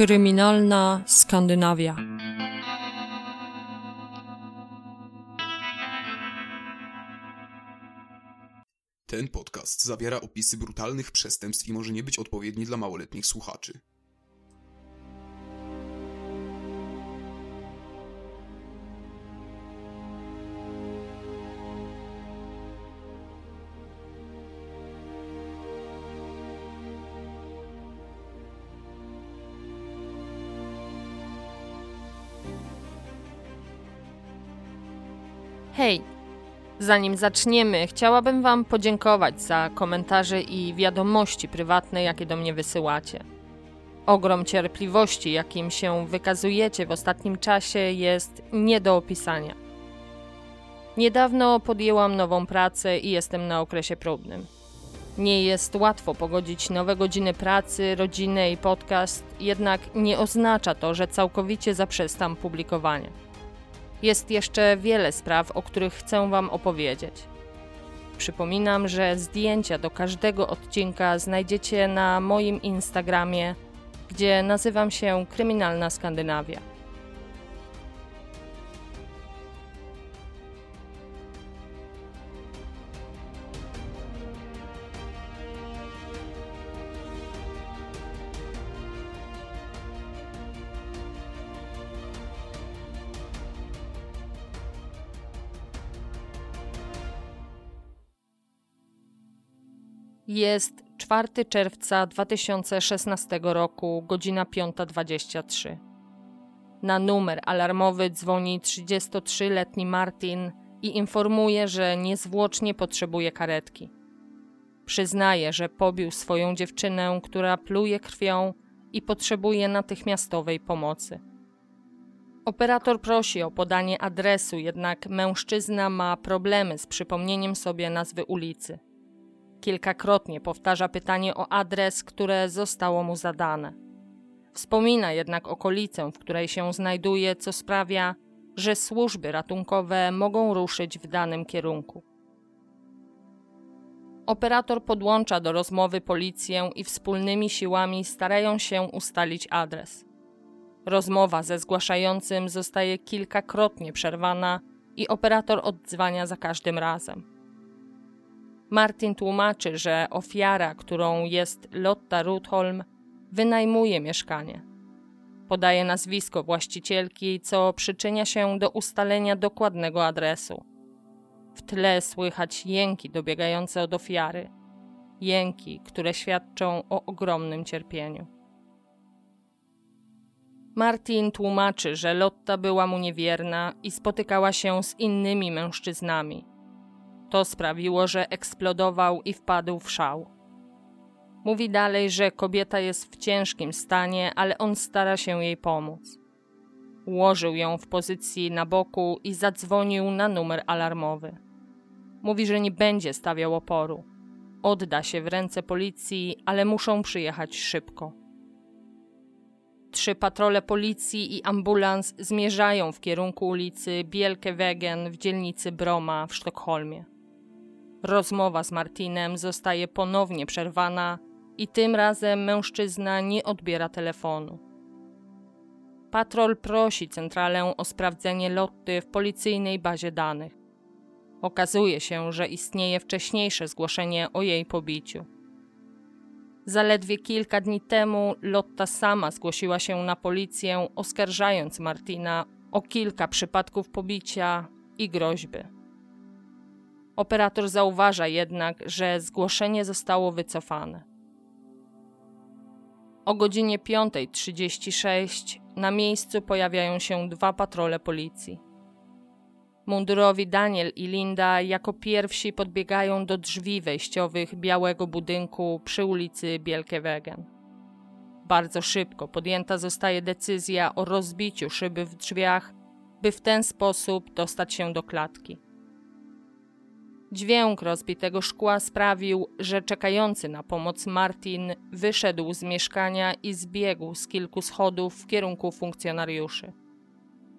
Kryminalna Skandynawia. Ten podcast zawiera opisy brutalnych przestępstw i może nie być odpowiedni dla małoletnich słuchaczy. Zanim zaczniemy, chciałabym Wam podziękować za komentarze i wiadomości prywatne, jakie do mnie wysyłacie. Ogrom cierpliwości, jakim się wykazujecie w ostatnim czasie, jest nie do opisania. Niedawno podjęłam nową pracę i jestem na okresie próbnym. Nie jest łatwo pogodzić nowe godziny pracy, rodzinę i podcast, jednak nie oznacza to, że całkowicie zaprzestam publikowania. Jest jeszcze wiele spraw, o których chcę Wam opowiedzieć. Przypominam, że zdjęcia do każdego odcinka znajdziecie na moim Instagramie, gdzie nazywam się Kryminalna Skandynawia. Jest 4 czerwca 2016 roku, godzina 5.23. Na numer alarmowy dzwoni 33-letni Martin i informuje, że niezwłocznie potrzebuje karetki. Przyznaje, że pobił swoją dziewczynę, która pluje krwią i potrzebuje natychmiastowej pomocy. Operator prosi o podanie adresu, jednak mężczyzna ma problemy z przypomnieniem sobie nazwy ulicy. Kilkakrotnie powtarza pytanie o adres, które zostało mu zadane. Wspomina jednak okolicę, w której się znajduje, co sprawia, że służby ratunkowe mogą ruszyć w danym kierunku. Operator podłącza do rozmowy policję i wspólnymi siłami starają się ustalić adres. Rozmowa ze zgłaszającym zostaje kilkakrotnie przerwana i operator odzwania za każdym razem. Martin tłumaczy, że ofiara, którą jest Lotta Rutholm, wynajmuje mieszkanie. Podaje nazwisko właścicielki, co przyczynia się do ustalenia dokładnego adresu. W tle słychać jęki dobiegające od ofiary. Jęki, które świadczą o ogromnym cierpieniu. Martin tłumaczy, że Lotta była mu niewierna i spotykała się z innymi mężczyznami, to sprawiło, że eksplodował i wpadł w szał. Mówi dalej, że kobieta jest w ciężkim stanie, ale on stara się jej pomóc. Ułożył ją w pozycji na boku i zadzwonił na numer alarmowy. Mówi, że nie będzie stawiał oporu. Odda się w ręce policji, ale muszą przyjechać szybko. Trzy patrole policji i ambulans zmierzają w kierunku ulicy Bielkewegen w dzielnicy Broma w Sztokholmie. Rozmowa z Martinem zostaje ponownie przerwana i tym razem mężczyzna nie odbiera telefonu. Patrol prosi centralę o sprawdzenie Lotty w policyjnej bazie danych. Okazuje się, że istnieje wcześniejsze zgłoszenie o jej pobiciu. Zaledwie kilka dni temu Lotta sama zgłosiła się na policję, oskarżając Martina o kilka przypadków pobicia i groźby. Operator zauważa jednak, że zgłoszenie zostało wycofane. O godzinie 5.36 na miejscu pojawiają się dwa patrole policji. Mundurowi Daniel i Linda jako pierwsi podbiegają do drzwi wejściowych białego budynku przy ulicy Bielkewegen. Bardzo szybko podjęta zostaje decyzja o rozbiciu szyby w drzwiach, by w ten sposób dostać się do klatki. Dźwięk rozbitego szkła sprawił, że czekający na pomoc Martin wyszedł z mieszkania i zbiegł z kilku schodów w kierunku funkcjonariuszy.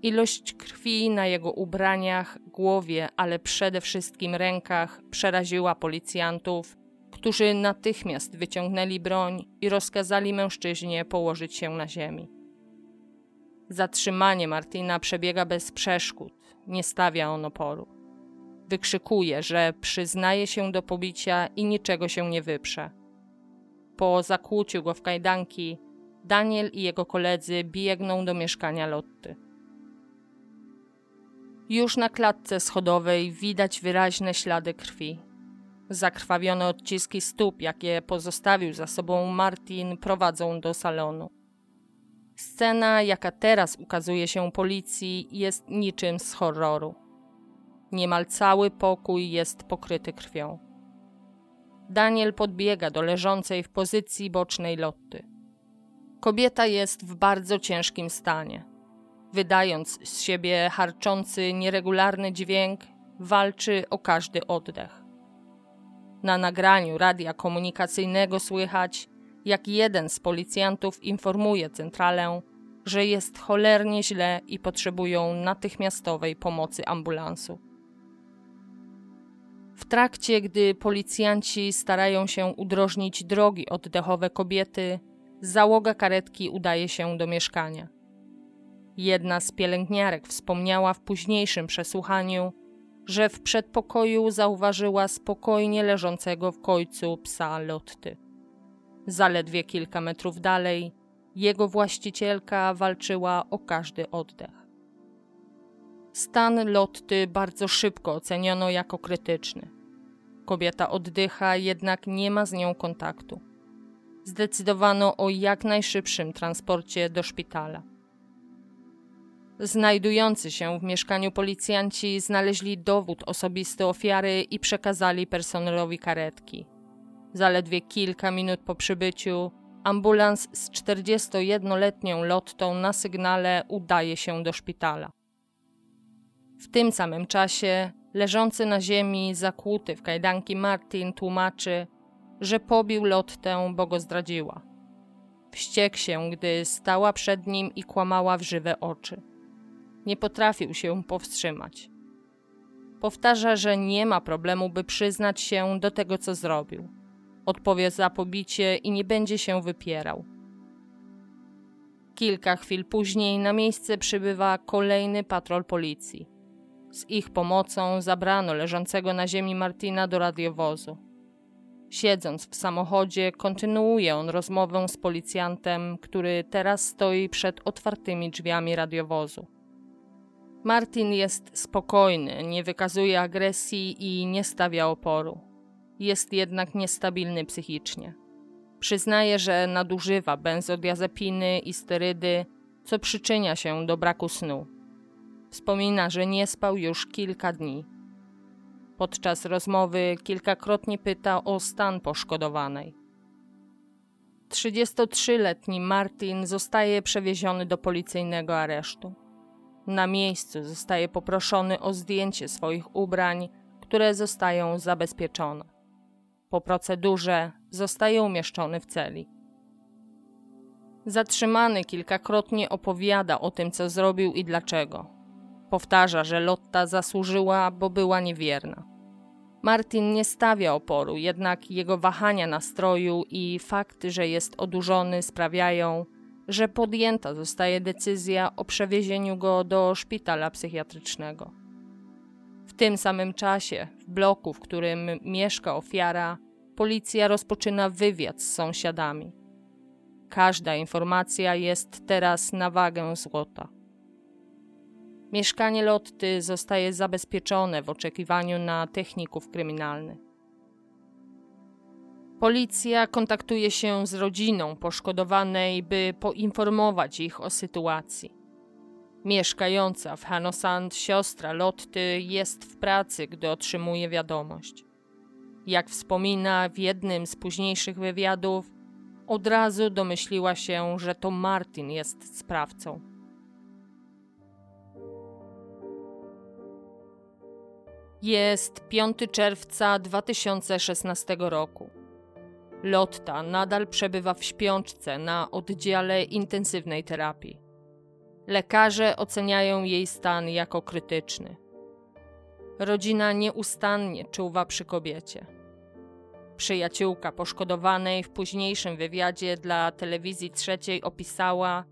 Ilość krwi na jego ubraniach, głowie, ale przede wszystkim rękach przeraziła policjantów, którzy natychmiast wyciągnęli broń i rozkazali mężczyźnie położyć się na ziemi. Zatrzymanie Martina przebiega bez przeszkód, nie stawia on oporu. Wykrzykuje, że przyznaje się do pobicia i niczego się nie wyprze. Po zakłuciu go w kajdanki, Daniel i jego koledzy biegną do mieszkania Lotty. Już na klatce schodowej widać wyraźne ślady krwi. Zakrwawione odciski stóp, jakie pozostawił za sobą Martin, prowadzą do salonu. Scena, jaka teraz ukazuje się policji, jest niczym z horroru. Niemal cały pokój jest pokryty krwią. Daniel podbiega do leżącej w pozycji bocznej Lotty. Kobieta jest w bardzo ciężkim stanie. Wydając z siebie harczący, nieregularny dźwięk, walczy o każdy oddech. Na nagraniu radia komunikacyjnego słychać, jak jeden z policjantów informuje centralę, że jest cholernie źle i potrzebują natychmiastowej pomocy ambulansu. W trakcie, gdy policjanci starają się udrożnić drogi oddechowe kobiety, załoga karetki udaje się do mieszkania. Jedna z pielęgniarek wspomniała w późniejszym przesłuchaniu, że w przedpokoju zauważyła spokojnie leżącego w końcu psa Lotty. Zaledwie kilka metrów dalej jego właścicielka walczyła o każdy oddech. Stan Lotty bardzo szybko oceniono jako krytyczny. Kobieta oddycha, jednak nie ma z nią kontaktu. Zdecydowano o jak najszybszym transporcie do szpitala. Znajdujący się w mieszkaniu policjanci znaleźli dowód osobisty ofiary i przekazali personelowi karetki. Zaledwie kilka minut po przybyciu ambulans z 41-letnią lottą na sygnale udaje się do szpitala. W tym samym czasie leżący na ziemi, zakłuty w kajdanki Martin tłumaczy, że pobił Lottę, bo go zdradziła. Wściekł się, gdy stała przed nim i kłamała w żywe oczy. Nie potrafił się powstrzymać. Powtarza, że nie ma problemu, by przyznać się do tego, co zrobił. Odpowie za pobicie i nie będzie się wypierał. Kilka chwil później na miejsce przybywa kolejny patrol policji. Z ich pomocą zabrano leżącego na ziemi Martina do radiowozu. Siedząc w samochodzie, kontynuuje on rozmowę z policjantem, który teraz stoi przed otwartymi drzwiami radiowozu. Martin jest spokojny, nie wykazuje agresji i nie stawia oporu. Jest jednak niestabilny psychicznie. Przyznaje, że nadużywa benzodiazepiny i sterydy, co przyczynia się do braku snu. Wspomina, że nie spał już kilka dni. Podczas rozmowy kilkakrotnie pyta o stan poszkodowanej. 33-letni Martin zostaje przewieziony do policyjnego aresztu. Na miejscu zostaje poproszony o zdjęcie swoich ubrań, które zostają zabezpieczone. Po procedurze zostaje umieszczony w celi. Zatrzymany kilkakrotnie opowiada o tym, co zrobił i dlaczego. Powtarza, że Lotta zasłużyła, bo była niewierna. Martin nie stawia oporu, jednak jego wahania nastroju i fakt, że jest odurzony, sprawiają, że podjęta zostaje decyzja o przewiezieniu go do szpitala psychiatrycznego. W tym samym czasie, w bloku, w którym mieszka ofiara, policja rozpoczyna wywiad z sąsiadami. Każda informacja jest teraz na wagę złota. Mieszkanie Lotty zostaje zabezpieczone w oczekiwaniu na techników kryminalnych. Policja kontaktuje się z rodziną poszkodowanej, by poinformować ich o sytuacji. Mieszkająca w Hanosand siostra Lotty jest w pracy, gdy otrzymuje wiadomość. Jak wspomina w jednym z późniejszych wywiadów, od razu domyśliła się, że to Martin jest sprawcą. Jest 5 czerwca 2016 roku. Lotta nadal przebywa w śpiączce na oddziale intensywnej terapii. Lekarze oceniają jej stan jako krytyczny. Rodzina nieustannie czuwa przy kobiecie. Przyjaciółka poszkodowanej w późniejszym wywiadzie dla telewizji trzeciej opisała,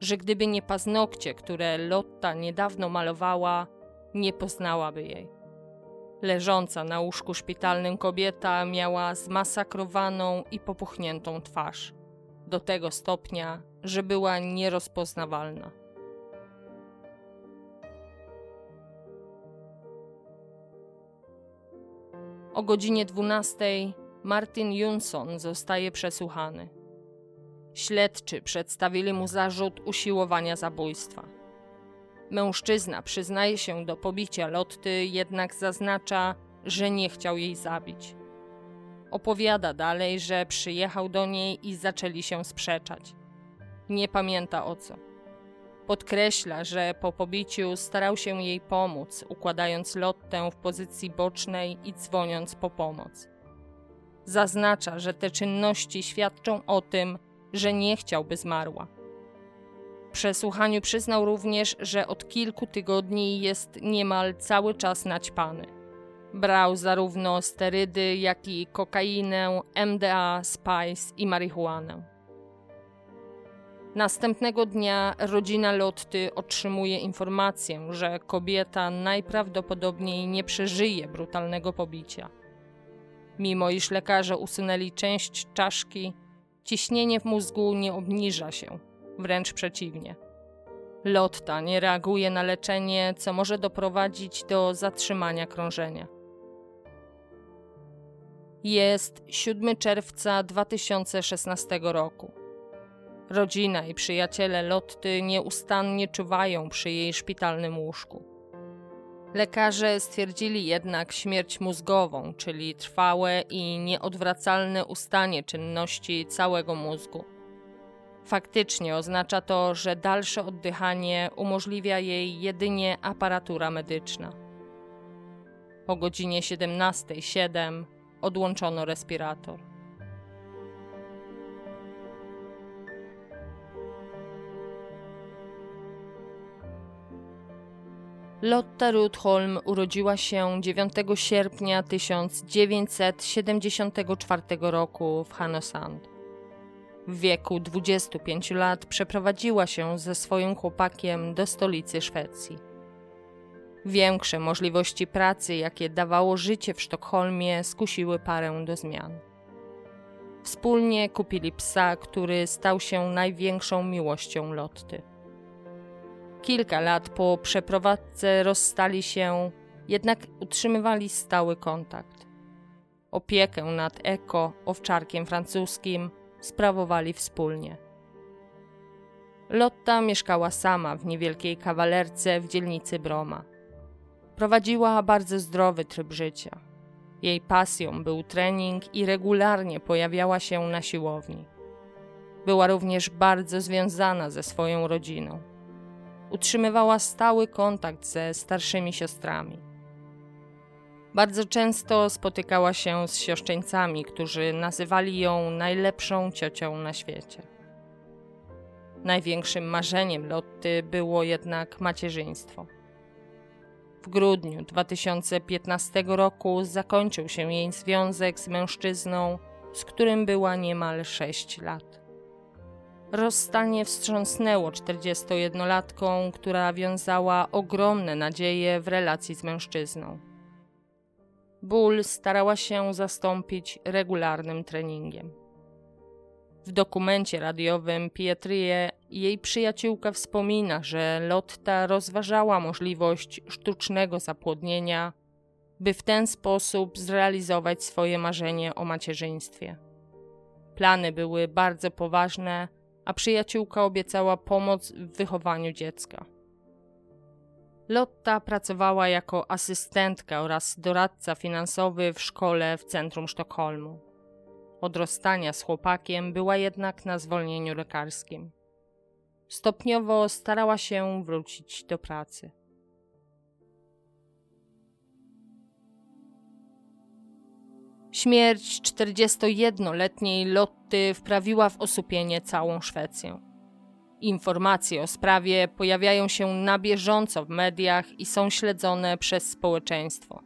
że gdyby nie paznokcie, które Lotta niedawno malowała, nie poznałaby jej. Leżąca na łóżku szpitalnym kobieta miała zmasakrowaną i popuchniętą twarz, do tego stopnia, że była nierozpoznawalna. O godzinie 12 Martin Junson zostaje przesłuchany. Śledczy przedstawili mu zarzut usiłowania zabójstwa. Mężczyzna przyznaje się do pobicia Lotty, jednak zaznacza, że nie chciał jej zabić. Opowiada dalej, że przyjechał do niej i zaczęli się sprzeczać. Nie pamięta o co. Podkreśla, że po pobiciu starał się jej pomóc, układając Lottę w pozycji bocznej i dzwoniąc po pomoc. Zaznacza, że te czynności świadczą o tym, że nie chciałby zmarła. Przesłuchaniu przyznał również, że od kilku tygodni jest niemal cały czas naćpany. Brał zarówno sterydy, jak i kokainę, MDA, spice i marihuanę. Następnego dnia rodzina Lotty otrzymuje informację, że kobieta najprawdopodobniej nie przeżyje brutalnego pobicia. Mimo iż lekarze usunęli część czaszki, ciśnienie w mózgu nie obniża się, wręcz przeciwnie. Lotta nie reaguje na leczenie, co może doprowadzić do zatrzymania krążenia. Jest 7 czerwca 2016 roku. Rodzina i przyjaciele Lotty nieustannie czuwają przy jej szpitalnym łóżku. Lekarze stwierdzili jednak śmierć mózgową, czyli trwałe i nieodwracalne ustanie czynności całego mózgu. Faktycznie oznacza to, że dalsze oddychanie umożliwia jej jedynie aparatura medyczna. O godzinie 17.07 odłączono respirator. Lotta Rudholm urodziła się 9 sierpnia 1974 roku w Hanosand. W wieku 25 lat przeprowadziła się ze swoim chłopakiem do stolicy Szwecji. Większe możliwości pracy, jakie dawało życie w Sztokholmie, skusiły parę do zmian. Wspólnie kupili psa, który stał się największą miłością Lotty. Kilka lat po przeprowadzce rozstali się, jednak utrzymywali stały kontakt. Opiekę nad Eko, owczarkiem francuskim, sprawowali wspólnie. Lotta mieszkała sama w niewielkiej kawalerce w dzielnicy Broma. Prowadziła bardzo zdrowy tryb życia. Jej pasją był trening i regularnie pojawiała się na siłowni. Była również bardzo związana ze swoją rodziną utrzymywała stały kontakt ze starszymi siostrami. Bardzo często spotykała się z siostrzeńcami, którzy nazywali ją najlepszą ciocią na świecie. Największym marzeniem Lotty było jednak macierzyństwo. W grudniu 2015 roku zakończył się jej związek z mężczyzną, z którym była niemal 6 lat. Rozstanie wstrząsnęło 41-latką, która wiązała ogromne nadzieje w relacji z mężczyzną. Ból starała się zastąpić regularnym treningiem. W dokumencie radiowym Pietrie jej przyjaciółka wspomina, że Lotta rozważała możliwość sztucznego zapłodnienia, by w ten sposób zrealizować swoje marzenie o macierzyństwie. Plany były bardzo poważne, a przyjaciółka obiecała pomoc w wychowaniu dziecka. Lotta pracowała jako asystentka oraz doradca finansowy w szkole w centrum Sztokholmu. Od rozstania z chłopakiem była jednak na zwolnieniu lekarskim. Stopniowo starała się wrócić do pracy. Śmierć 41-letniej Lotty wprawiła w osłupienie całą Szwecję. Informacje o sprawie pojawiają się na bieżąco w mediach i są śledzone przez społeczeństwo.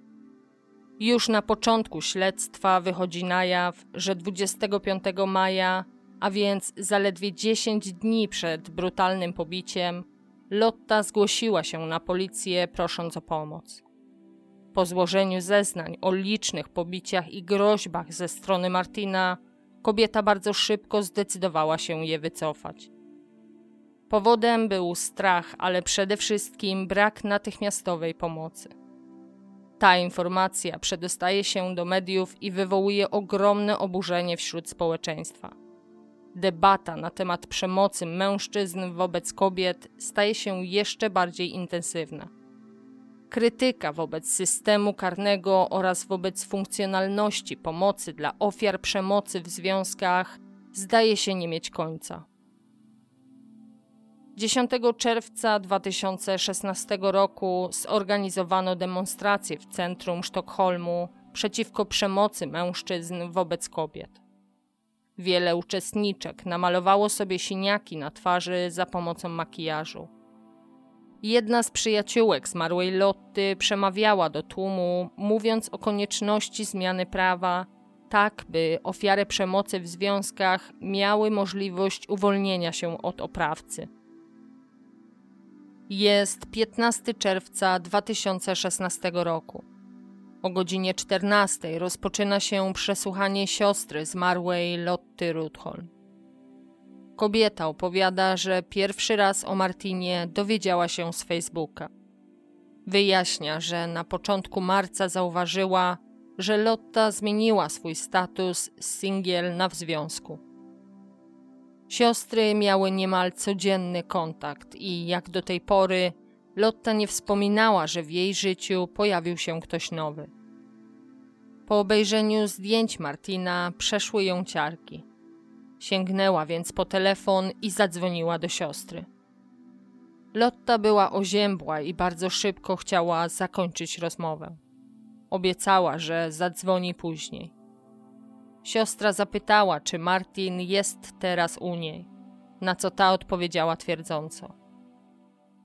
Już na początku śledztwa wychodzi na jaw, że 25 maja, a więc zaledwie 10 dni przed brutalnym pobiciem, Lotta zgłosiła się na policję prosząc o pomoc. Po złożeniu zeznań o licznych pobiciach i groźbach ze strony Martina, kobieta bardzo szybko zdecydowała się je wycofać. Powodem był strach, ale przede wszystkim brak natychmiastowej pomocy. Ta informacja przedostaje się do mediów i wywołuje ogromne oburzenie wśród społeczeństwa. Debata na temat przemocy mężczyzn wobec kobiet staje się jeszcze bardziej intensywna. Krytyka wobec systemu karnego oraz wobec funkcjonalności pomocy dla ofiar przemocy w związkach zdaje się nie mieć końca. 10 czerwca 2016 roku zorganizowano demonstrację w centrum Sztokholmu przeciwko przemocy mężczyzn wobec kobiet. Wiele uczestniczek namalowało sobie siniaki na twarzy za pomocą makijażu. Jedna z przyjaciółek zmarłej Lotty przemawiała do tłumu, mówiąc o konieczności zmiany prawa, tak by ofiary przemocy w związkach miały możliwość uwolnienia się od oprawcy. Jest 15 czerwca 2016 roku. O godzinie 14 rozpoczyna się przesłuchanie siostry zmarłej Lotty Rutholm. Kobieta opowiada, że pierwszy raz o Martinie dowiedziała się z Facebooka. Wyjaśnia, że na początku marca zauważyła, że Lotta zmieniła swój status z singiel na w związku. Siostry miały niemal codzienny kontakt i jak do tej pory Lotta nie wspominała, że w jej życiu pojawił się ktoś nowy. Po obejrzeniu zdjęć Martina przeszły ją ciarki. Sięgnęła więc po telefon i zadzwoniła do siostry. Lotta była oziębła i bardzo szybko chciała zakończyć rozmowę. Obiecała, że zadzwoni później. Siostra zapytała, czy Martin jest teraz u niej, na co ta odpowiedziała twierdząco.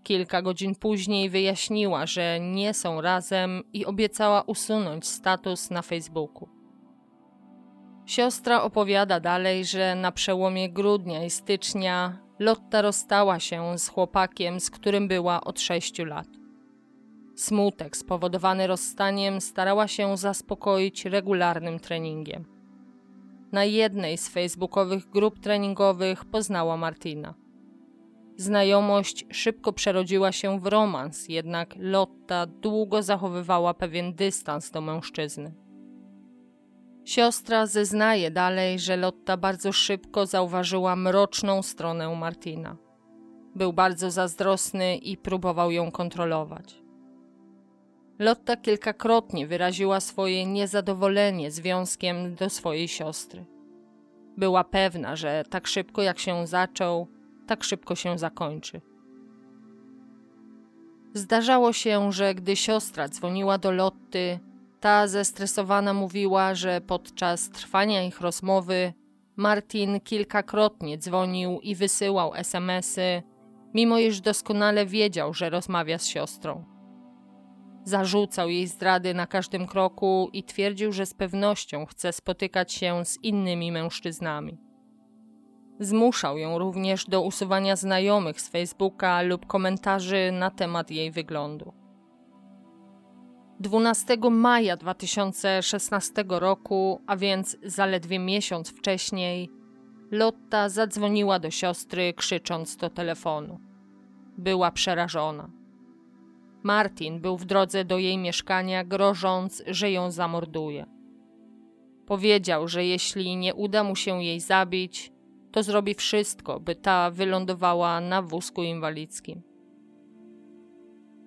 Kilka godzin później wyjaśniła, że nie są razem i obiecała usunąć status na Facebooku. Siostra opowiada dalej, że na przełomie grudnia i stycznia Lotta rozstała się z chłopakiem, z którym była od sześciu lat. Smutek spowodowany rozstaniem starała się zaspokoić regularnym treningiem. Na jednej z facebookowych grup treningowych poznała Martina. Znajomość szybko przerodziła się w romans, jednak Lotta długo zachowywała pewien dystans do mężczyzny. Siostra zeznaje dalej, że Lotta bardzo szybko zauważyła mroczną stronę Martina. Był bardzo zazdrosny i próbował ją kontrolować. Lotta kilkakrotnie wyraziła swoje niezadowolenie związkiem do swojej siostry. Była pewna, że tak szybko jak się zaczął, tak szybko się zakończy. Zdarzało się, że gdy siostra dzwoniła do Lotty, ta zestresowana mówiła, że podczas trwania ich rozmowy Martin kilkakrotnie dzwonił i wysyłał SMSy, mimo iż doskonale wiedział, że rozmawia z siostrą. Zarzucał jej zdrady na każdym kroku i twierdził, że z pewnością chce spotykać się z innymi mężczyznami. Zmuszał ją również do usuwania znajomych z Facebooka lub komentarzy na temat jej wyglądu. 12 maja 2016 roku, a więc zaledwie miesiąc wcześniej, Lotta zadzwoniła do siostry, krzycząc do telefonu. Była przerażona. Martin był w drodze do jej mieszkania, grożąc, że ją zamorduje. Powiedział, że jeśli nie uda mu się jej zabić, to zrobi wszystko, by ta wylądowała na wózku inwalidzkim.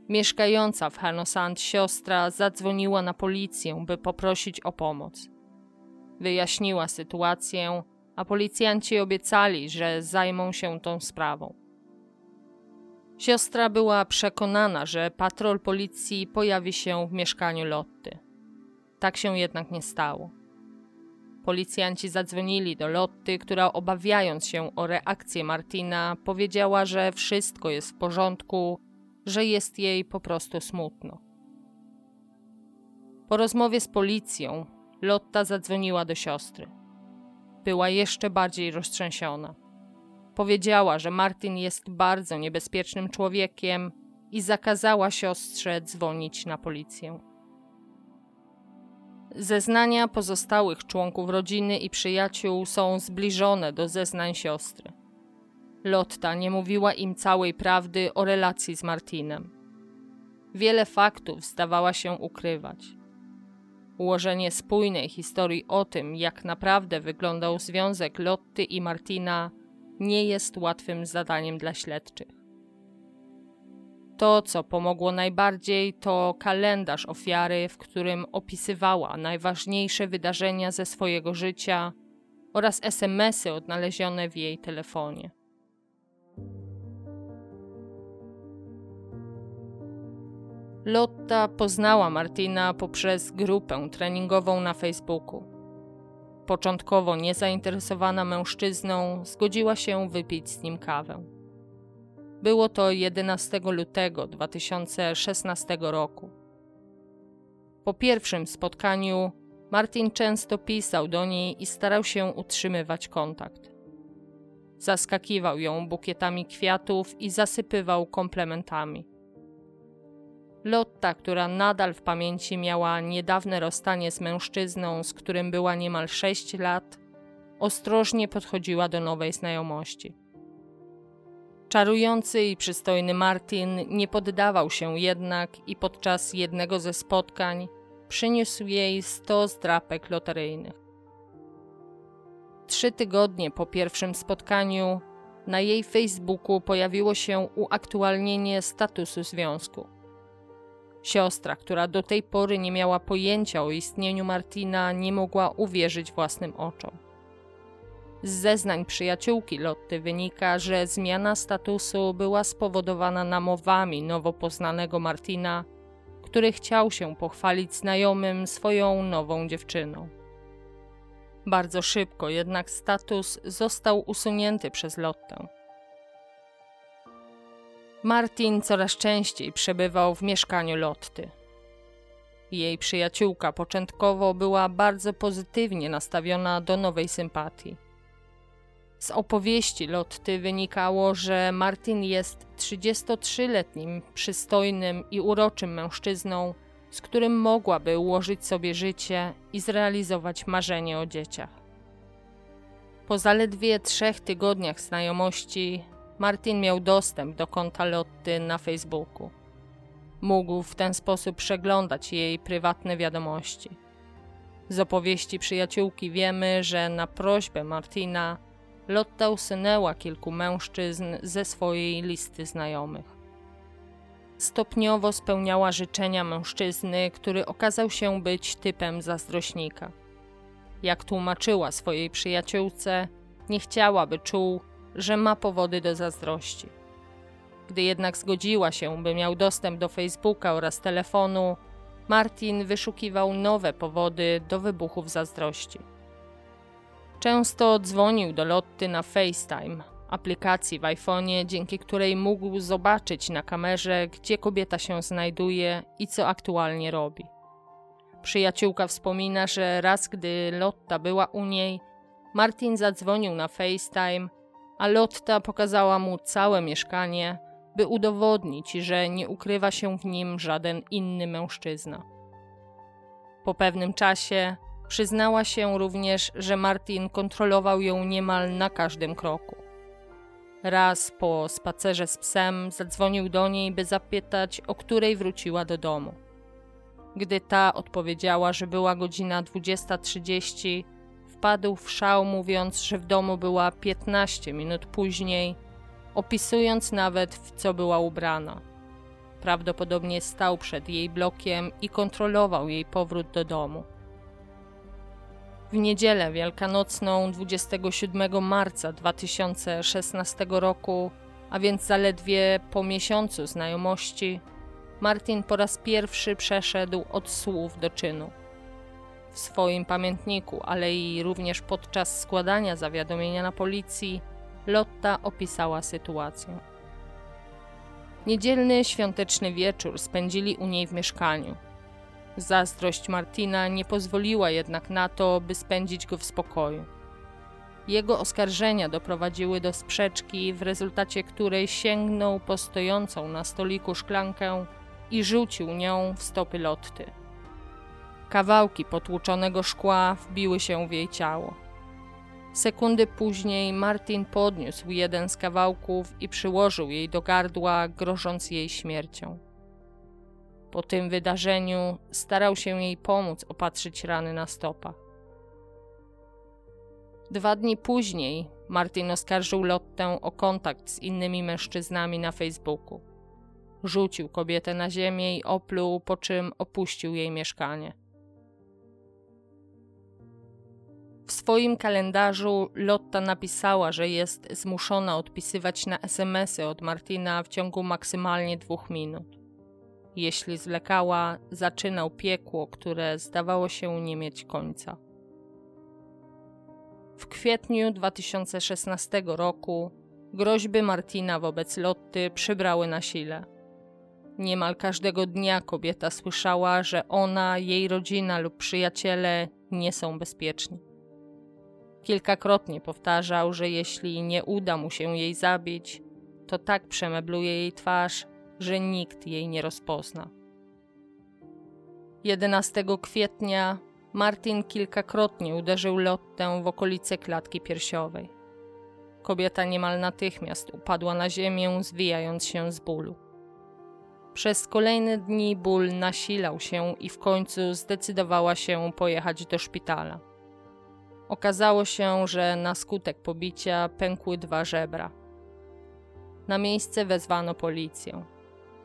Mieszkająca w Hanosand siostra zadzwoniła na policję, by poprosić o pomoc. Wyjaśniła sytuację, a policjanci obiecali, że zajmą się tą sprawą. Siostra była przekonana, że patrol policji pojawi się w mieszkaniu Lotty. Tak się jednak nie stało. Policjanci zadzwonili do Lotty, która obawiając się o reakcję Martina, powiedziała, że wszystko jest w porządku, że jest jej po prostu smutno. Po rozmowie z policją, Lotta zadzwoniła do siostry. Była jeszcze bardziej roztrzęsiona. Powiedziała, że Martin jest bardzo niebezpiecznym człowiekiem i zakazała siostrze dzwonić na policję. Zeznania pozostałych członków rodziny i przyjaciół są zbliżone do zeznań siostry. Lotta nie mówiła im całej prawdy o relacji z Martinem. Wiele faktów zdawała się ukrywać. Ułożenie spójnej historii o tym, jak naprawdę wyglądał związek Lotty i Martina, nie jest łatwym zadaniem dla śledczych. To, co pomogło najbardziej, to kalendarz ofiary, w którym opisywała najważniejsze wydarzenia ze swojego życia oraz SMSy odnalezione w jej telefonie. Lotta poznała Martina poprzez grupę treningową na Facebooku. Początkowo niezainteresowana mężczyzną, zgodziła się wypić z nim kawę. Było to 11 lutego 2016 roku. Po pierwszym spotkaniu Martin często pisał do niej i starał się utrzymywać kontakt. Zaskakiwał ją bukietami kwiatów i zasypywał komplementami. Lotta, która nadal w pamięci miała niedawne rozstanie z mężczyzną, z którym była niemal 6 lat, ostrożnie podchodziła do nowej znajomości. Czarujący i przystojny Martin nie poddawał się jednak i podczas jednego ze spotkań przyniósł jej 100 zdrapek loteryjnych. Trzy tygodnie po pierwszym spotkaniu na jej Facebooku pojawiło się uaktualnienie statusu związku. Siostra, która do tej pory nie miała pojęcia o istnieniu Martina, nie mogła uwierzyć własnym oczom. Z zeznań przyjaciółki Lotty wynika, że zmiana statusu była spowodowana namowami nowo poznanego Martina, który chciał się pochwalić znajomym swoją nową dziewczyną. Bardzo szybko jednak status został usunięty przez Lottę. Martin coraz częściej przebywał w mieszkaniu Lotty. Jej przyjaciółka początkowo była bardzo pozytywnie nastawiona do nowej sympatii. Z opowieści Lotty wynikało, że Martin jest 33-letnim, przystojnym i uroczym mężczyzną, z którym mogłaby ułożyć sobie życie i zrealizować marzenie o dzieciach. Po zaledwie trzech tygodniach znajomości Martin miał dostęp do konta Lotty na Facebooku. Mógł w ten sposób przeglądać jej prywatne wiadomości. Z opowieści przyjaciółki wiemy, że na prośbę Martina Lotta usunęła kilku mężczyzn ze swojej listy znajomych. Stopniowo spełniała życzenia mężczyzny, który okazał się być typem zazdrośnika. Jak tłumaczyła swojej przyjaciółce, nie chciała, by czuł, że ma powody do zazdrości. Gdy jednak zgodziła się, by miał dostęp do Facebooka oraz telefonu, Martin wyszukiwał nowe powody do wybuchów zazdrości. Często dzwonił do Lotty na FaceTime, aplikacji w iPhone'ie, dzięki której mógł zobaczyć na kamerze, gdzie kobieta się znajduje i co aktualnie robi. Przyjaciółka wspomina, że raz gdy Lotta była u niej, Martin zadzwonił na FaceTime a Lotta pokazała mu całe mieszkanie, by udowodnić, że nie ukrywa się w nim żaden inny mężczyzna. Po pewnym czasie przyznała się również, że Martin kontrolował ją niemal na każdym kroku. Raz po spacerze z psem zadzwonił do niej, by zapytać, o której wróciła do domu. Gdy ta odpowiedziała, że była godzina 20.30, wpadł w szał, mówiąc, że w domu była 15 minut później, opisując nawet w co była ubrana. Prawdopodobnie stał przed jej blokiem i kontrolował jej powrót do domu. W niedzielę wielkanocną 27 marca 2016 roku, a więc zaledwie po miesiącu znajomości, Martin po raz pierwszy przeszedł od słów do czynu w swoim pamiętniku, ale i również podczas składania zawiadomienia na policji, Lotta opisała sytuację. Niedzielny świąteczny wieczór spędzili u niej w mieszkaniu. Zazdrość Martina nie pozwoliła jednak na to, by spędzić go w spokoju. Jego oskarżenia doprowadziły do sprzeczki, w rezultacie której sięgnął po stojącą na stoliku szklankę i rzucił nią w stopy Lotty. Kawałki potłuczonego szkła wbiły się w jej ciało. Sekundy później Martin podniósł jeden z kawałków i przyłożył jej do gardła, grożąc jej śmiercią. Po tym wydarzeniu starał się jej pomóc opatrzyć rany na stopach. Dwa dni później Martin oskarżył Lottę o kontakt z innymi mężczyznami na Facebooku. Rzucił kobietę na ziemię i opluł, po czym opuścił jej mieszkanie. W swoim kalendarzu Lotta napisała, że jest zmuszona odpisywać na SMS-y od Martina w ciągu maksymalnie dwóch minut. Jeśli zwlekała, zaczynał piekło, które zdawało się nie mieć końca. W kwietniu 2016 roku groźby Martina wobec Lotty przybrały na sile. Niemal każdego dnia kobieta słyszała, że ona, jej rodzina lub przyjaciele nie są bezpieczni. Kilkakrotnie powtarzał, że jeśli nie uda mu się jej zabić, to tak przemebluje jej twarz, że nikt jej nie rozpozna. 11 kwietnia Martin kilkakrotnie uderzył Lottę w okolice klatki piersiowej. Kobieta niemal natychmiast upadła na ziemię, zwijając się z bólu. Przez kolejne dni ból nasilał się i w końcu zdecydowała się pojechać do szpitala. Okazało się, że na skutek pobicia pękły dwa żebra. Na miejsce wezwano policję.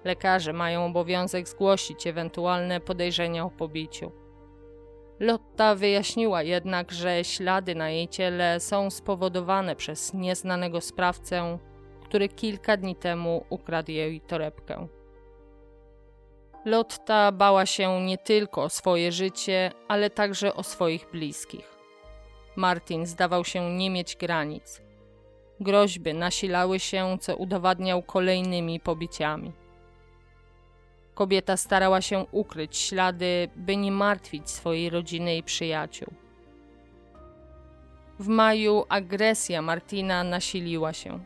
Lekarze mają obowiązek zgłosić ewentualne podejrzenia o pobiciu. Lotta wyjaśniła jednak, że ślady na jej ciele są spowodowane przez nieznanego sprawcę, który kilka dni temu ukradł jej torebkę. Lotta bała się nie tylko o swoje życie, ale także o swoich bliskich. Martin zdawał się nie mieć granic. Groźby nasilały się, co udowadniał kolejnymi pobiciami. Kobieta starała się ukryć ślady, by nie martwić swojej rodziny i przyjaciół. W maju agresja Martina nasiliła się.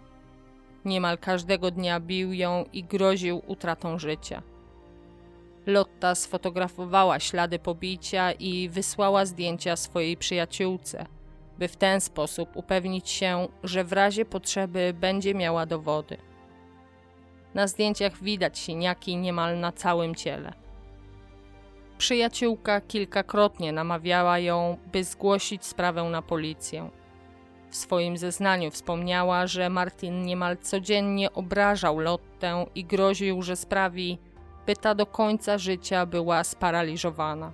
Niemal każdego dnia bił ją i groził utratą życia. Lotta sfotografowała ślady pobicia i wysłała zdjęcia swojej przyjaciółce, by w ten sposób upewnić się, że w razie potrzeby będzie miała dowody. Na zdjęciach widać siniaki niemal na całym ciele. Przyjaciółka kilkakrotnie namawiała ją, by zgłosić sprawę na policję. W swoim zeznaniu wspomniała, że Martin niemal codziennie obrażał Lottę i groził, że sprawi, by ta do końca życia była sparaliżowana.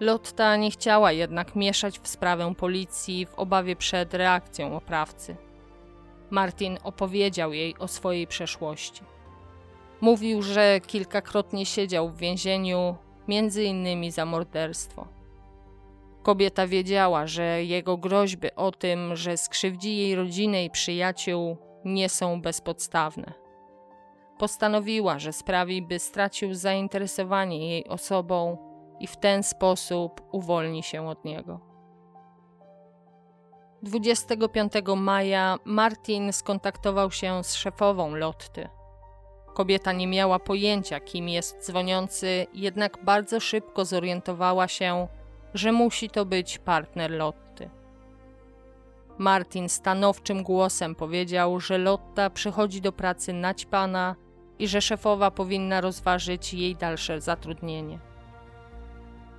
Lotta nie chciała jednak mieszać w sprawę policji w obawie przed reakcją oprawcy. Martin opowiedział jej o swojej przeszłości. Mówił, że kilkakrotnie siedział w więzieniu, między innymi za morderstwo. Kobieta wiedziała, że jego groźby o tym, że skrzywdzi jej rodzinę i przyjaciół, nie są bezpodstawne. Postanowiła, że sprawi, by stracił zainteresowanie jej osobą i w ten sposób uwolni się od niego. 25 maja Martin skontaktował się z szefową Lotty. Kobieta nie miała pojęcia, kim jest dzwoniący, jednak bardzo szybko zorientowała się, że musi to być partner Lotty. Martin stanowczym głosem powiedział, że Lotta przychodzi do pracy naćpana i że szefowa powinna rozważyć jej dalsze zatrudnienie.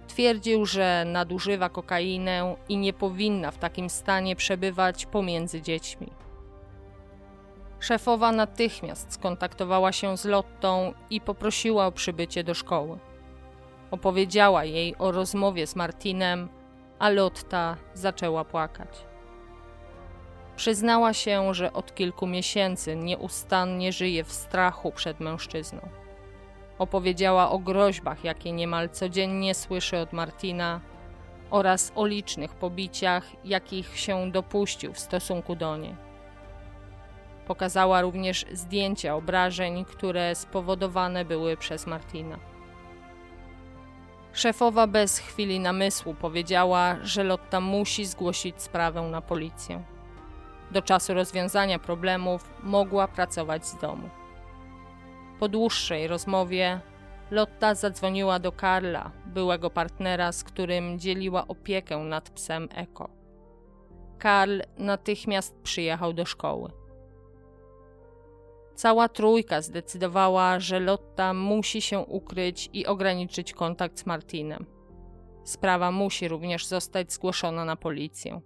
Twierdził, że nadużywa kokainę i nie powinna w takim stanie przebywać pomiędzy dziećmi. Szefowa natychmiast skontaktowała się z Lottą i poprosiła o przybycie do szkoły. Opowiedziała jej o rozmowie z Martinem, a Lotta zaczęła płakać. Przyznała się, że od kilku miesięcy nieustannie żyje w strachu przed mężczyzną. Opowiedziała o groźbach, jakie niemal codziennie słyszy od Martina, oraz o licznych pobiciach, jakich się dopuścił w stosunku do niej. Pokazała również zdjęcia obrażeń, które spowodowane były przez Martina. Szefowa bez chwili namysłu powiedziała, że Lotta musi zgłosić sprawę na policję. Do czasu rozwiązania problemów mogła pracować z domu. Po dłuższej rozmowie Lotta zadzwoniła do Karla, byłego partnera, z którym dzieliła opiekę nad psem Eko. Karl natychmiast przyjechał do szkoły. Cała trójka zdecydowała, że Lotta musi się ukryć i ograniczyć kontakt z Martinem. Sprawa musi również zostać zgłoszona na policję.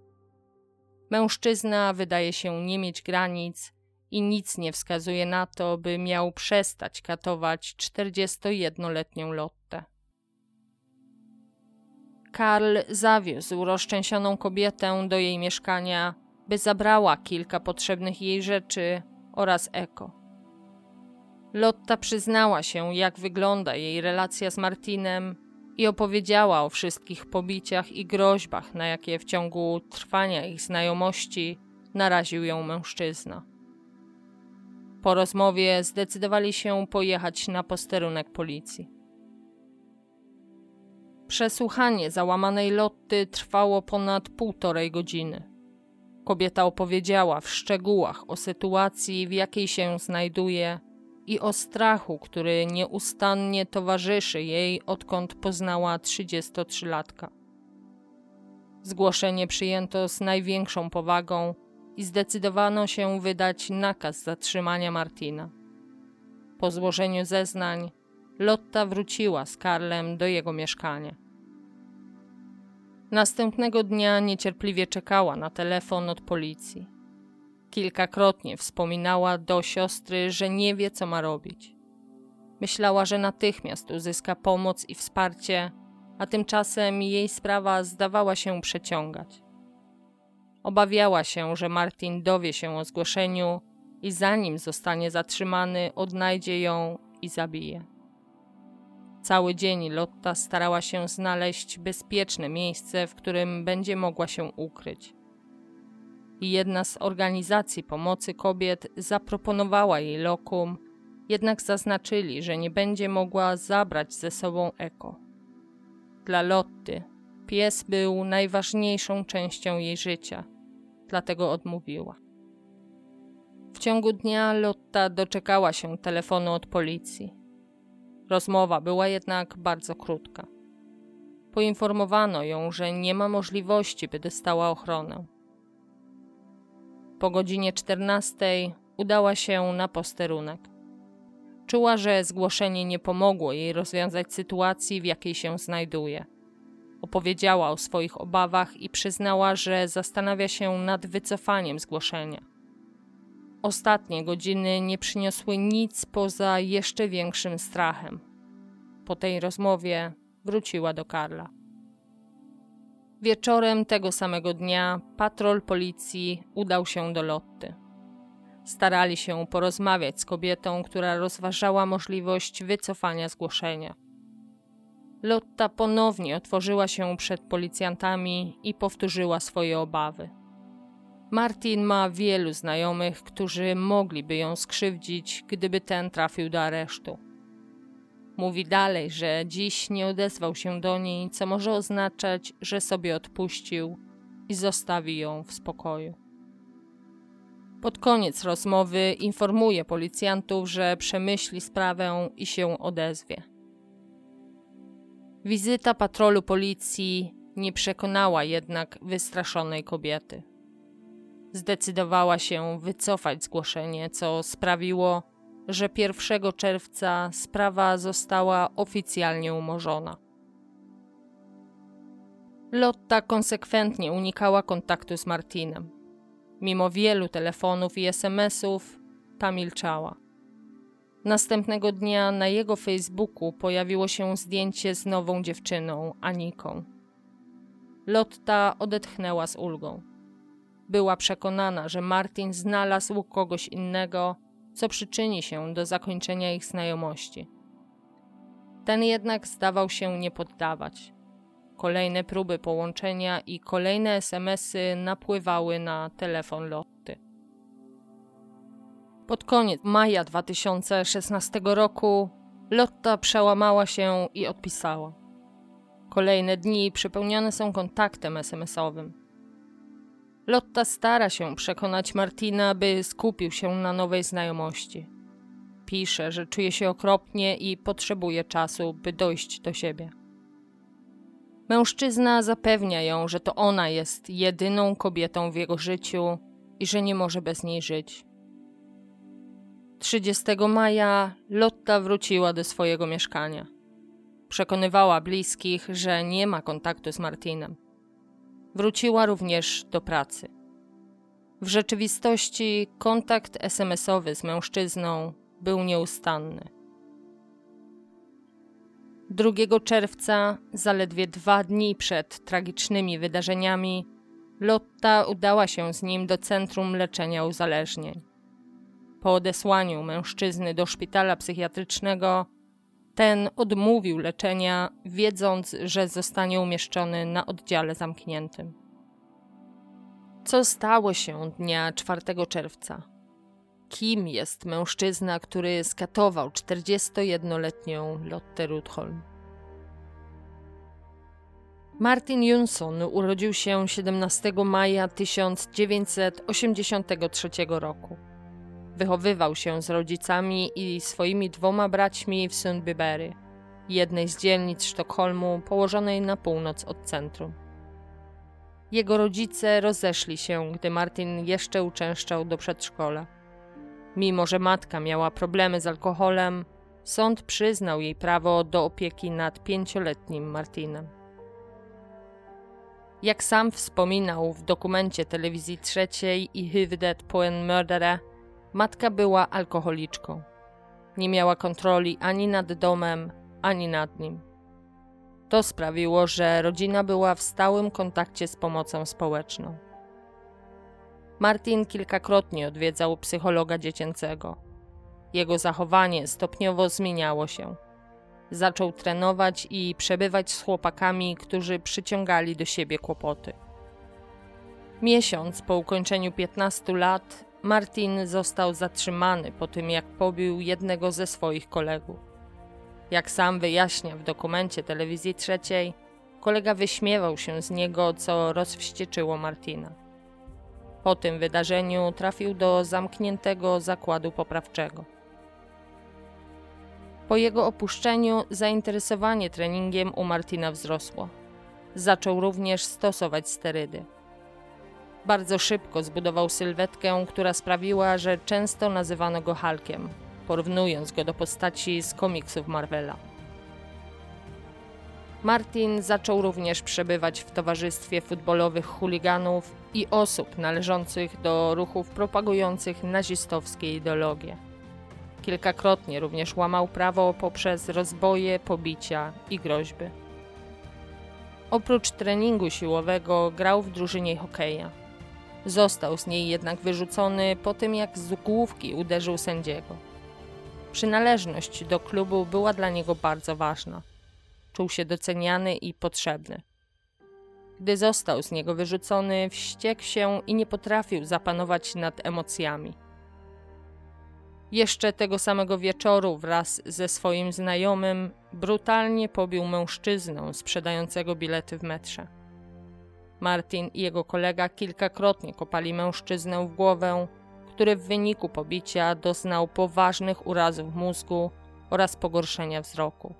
Mężczyzna wydaje się nie mieć granic i nic nie wskazuje na to, by miał przestać katować 41-letnią Lottę. Karl zawiózł rozczęsioną kobietę do jej mieszkania, by zabrała kilka potrzebnych jej rzeczy oraz Eko. Lotta przyznała się, jak wygląda jej relacja z Martinem i opowiedziała o wszystkich pobiciach i groźbach, na jakie w ciągu trwania ich znajomości naraził ją mężczyzna. Po rozmowie zdecydowali się pojechać na posterunek policji. Przesłuchanie załamanej Lotty trwało ponad półtorej godziny. Kobieta opowiedziała w szczegółach o sytuacji, w jakiej się znajduje i o strachu, który nieustannie towarzyszy jej, odkąd poznała 33-latka. Zgłoszenie przyjęto z największą powagą i zdecydowano się wydać nakaz zatrzymania Martina. Po złożeniu zeznań, Lotta wróciła z Karlem do jego mieszkania. Następnego dnia niecierpliwie czekała na telefon od policji. Kilkakrotnie wspominała do siostry, że nie wie, co ma robić. Myślała, że natychmiast uzyska pomoc i wsparcie, a tymczasem jej sprawa zdawała się przeciągać. Obawiała się, że Martin dowie się o zgłoszeniu i zanim zostanie zatrzymany, odnajdzie ją i zabije. Cały dzień Lotta starała się znaleźć bezpieczne miejsce, w którym będzie mogła się ukryć. Jedna z organizacji pomocy kobiet zaproponowała jej lokum, jednak zaznaczyli, że nie będzie mogła zabrać ze sobą Eko. Dla Lotty pies był najważniejszą częścią jej życia, dlatego odmówiła. W ciągu dnia Lotta doczekała się telefonu od policji. Rozmowa była jednak bardzo krótka. Poinformowano ją, że nie ma możliwości, by dostała ochronę. Po godzinie 14 udała się na posterunek. Czuła, że zgłoszenie nie pomogło jej rozwiązać sytuacji, w jakiej się znajduje. Opowiedziała o swoich obawach i przyznała, że zastanawia się nad wycofaniem zgłoszenia. Ostatnie godziny nie przyniosły nic poza jeszcze większym strachem. Po tej rozmowie wróciła do Karla. Wieczorem tego samego dnia patrol policji udał się do Lotty. Starali się porozmawiać z kobietą, która rozważała możliwość wycofania zgłoszenia. Lotta ponownie otworzyła się przed policjantami i powtórzyła swoje obawy. Martin ma wielu znajomych, którzy mogliby ją skrzywdzić, gdyby ten trafił do aresztu. Mówi dalej, że dziś nie odezwał się do niej, co może oznaczać, że sobie odpuścił i zostawi ją w spokoju. Pod koniec rozmowy informuje policjantów, że przemyśli sprawę i się odezwie. Wizyta patrolu policji nie przekonała jednak wystraszonej kobiety zdecydowała się wycofać zgłoszenie, co sprawiło, że 1 czerwca sprawa została oficjalnie umorzona. Lotta konsekwentnie unikała kontaktu z Martinem. Mimo wielu telefonów i SMS-ów, ta milczała. Następnego dnia na jego Facebooku pojawiło się zdjęcie z nową dziewczyną, Aniką. Lotta odetchnęła z ulgą. Była przekonana, że Martin znalazł kogoś innego, co przyczyni się do zakończenia ich znajomości. Ten jednak zdawał się nie poddawać. Kolejne próby połączenia i kolejne SMSy napływały na telefon Lotty. Pod koniec maja 2016 roku Lotta przełamała się i odpisała. Kolejne dni przepełnione są kontaktem SMS-owym. Lotta stara się przekonać Martina, by skupił się na nowej znajomości. Pisze, że czuje się okropnie i potrzebuje czasu, by dojść do siebie. Mężczyzna zapewnia ją, że to ona jest jedyną kobietą w jego życiu i że nie może bez niej żyć. 30 maja Lotta wróciła do swojego mieszkania. Przekonywała bliskich, że nie ma kontaktu z Martinem. Wróciła również do pracy. W rzeczywistości kontakt SMS-owy z mężczyzną był nieustanny. 2 czerwca, zaledwie dwa dni przed tragicznymi wydarzeniami, Lotta udała się z nim do Centrum Leczenia Uzależnień. Po odesłaniu mężczyzny do szpitala psychiatrycznego, ten odmówił leczenia, wiedząc, że zostanie umieszczony na oddziale zamkniętym. Co stało się dnia 4 czerwca? Kim jest mężczyzna, który skatował 41-letnią Lotte Rudholm? Martin Jonsson urodził się 17 maja 1983 roku. Wychowywał się z rodzicami i swoimi dwoma braćmi w Sundbyberry, jednej z dzielnic Sztokholmu położonej na północ od centrum. Jego rodzice rozeszli się, gdy Martin jeszcze uczęszczał do przedszkola. Mimo, że matka miała problemy z alkoholem, sąd przyznał jej prawo do opieki nad pięcioletnim Martinem. Jak sam wspominał w dokumencie telewizji trzeciej i Hyvdet på en mördare, Matka była alkoholiczką. Nie miała kontroli ani nad domem, ani nad nim. To sprawiło, że rodzina była w stałym kontakcie z pomocą społeczną. Martin kilkakrotnie odwiedzał psychologa dziecięcego. Jego zachowanie stopniowo zmieniało się. Zaczął trenować i przebywać z chłopakami, którzy przyciągali do siebie kłopoty. Miesiąc po ukończeniu 15 lat Martin został zatrzymany po tym, jak pobił jednego ze swoich kolegów. Jak sam wyjaśnia w dokumencie telewizji trzeciej, kolega wyśmiewał się z niego, co rozwścieczyło Martina. Po tym wydarzeniu trafił do zamkniętego zakładu poprawczego. Po jego opuszczeniu zainteresowanie treningiem u Martina wzrosło. Zaczął również stosować sterydy. Bardzo szybko zbudował sylwetkę, która sprawiła, że często nazywano go Hulkiem, porównując go do postaci z komiksów Marvela. Martin zaczął również przebywać w towarzystwie futbolowych chuliganów i osób należących do ruchów propagujących nazistowskie ideologie. Kilkakrotnie również łamał prawo poprzez rozboje, pobicia i groźby. Oprócz treningu siłowego grał w drużynie hokeja. Został z niej jednak wyrzucony po tym, jak z główki uderzył sędziego. Przynależność do klubu była dla niego bardzo ważna. Czuł się doceniany i potrzebny. Gdy został z niego wyrzucony, wściekł się i nie potrafił zapanować nad emocjami. Jeszcze tego samego wieczoru wraz ze swoim znajomym brutalnie pobił mężczyznę sprzedającego bilety w metrze. Martin i jego kolega kilkakrotnie kopali mężczyznę w głowę, który w wyniku pobicia doznał poważnych urazów mózgu oraz pogorszenia wzroku.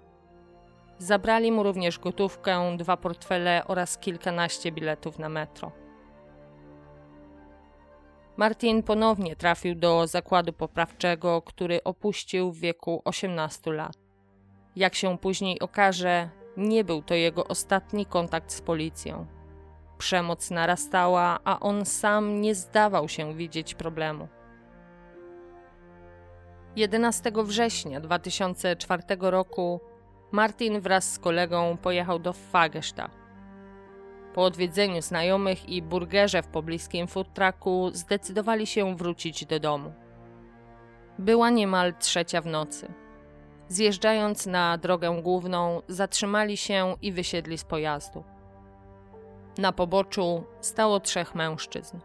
Zabrali mu również gotówkę, dwa portfele oraz kilkanaście biletów na metro. Martin ponownie trafił do zakładu poprawczego, który opuścił w wieku 18 lat. Jak się później okaże, nie był to jego ostatni kontakt z policją. Przemoc narastała, a on sam nie zdawał się widzieć problemu. 11 września 2004 roku Martin wraz z kolegą pojechał do Fagersta. Po odwiedzeniu znajomych i burgerze w pobliskim food trucku zdecydowali się wrócić do domu. Była niemal trzecia w nocy. Zjeżdżając na drogę główną, zatrzymali się i wysiedli z pojazdu. Na poboczu stało trzech mężczyzn.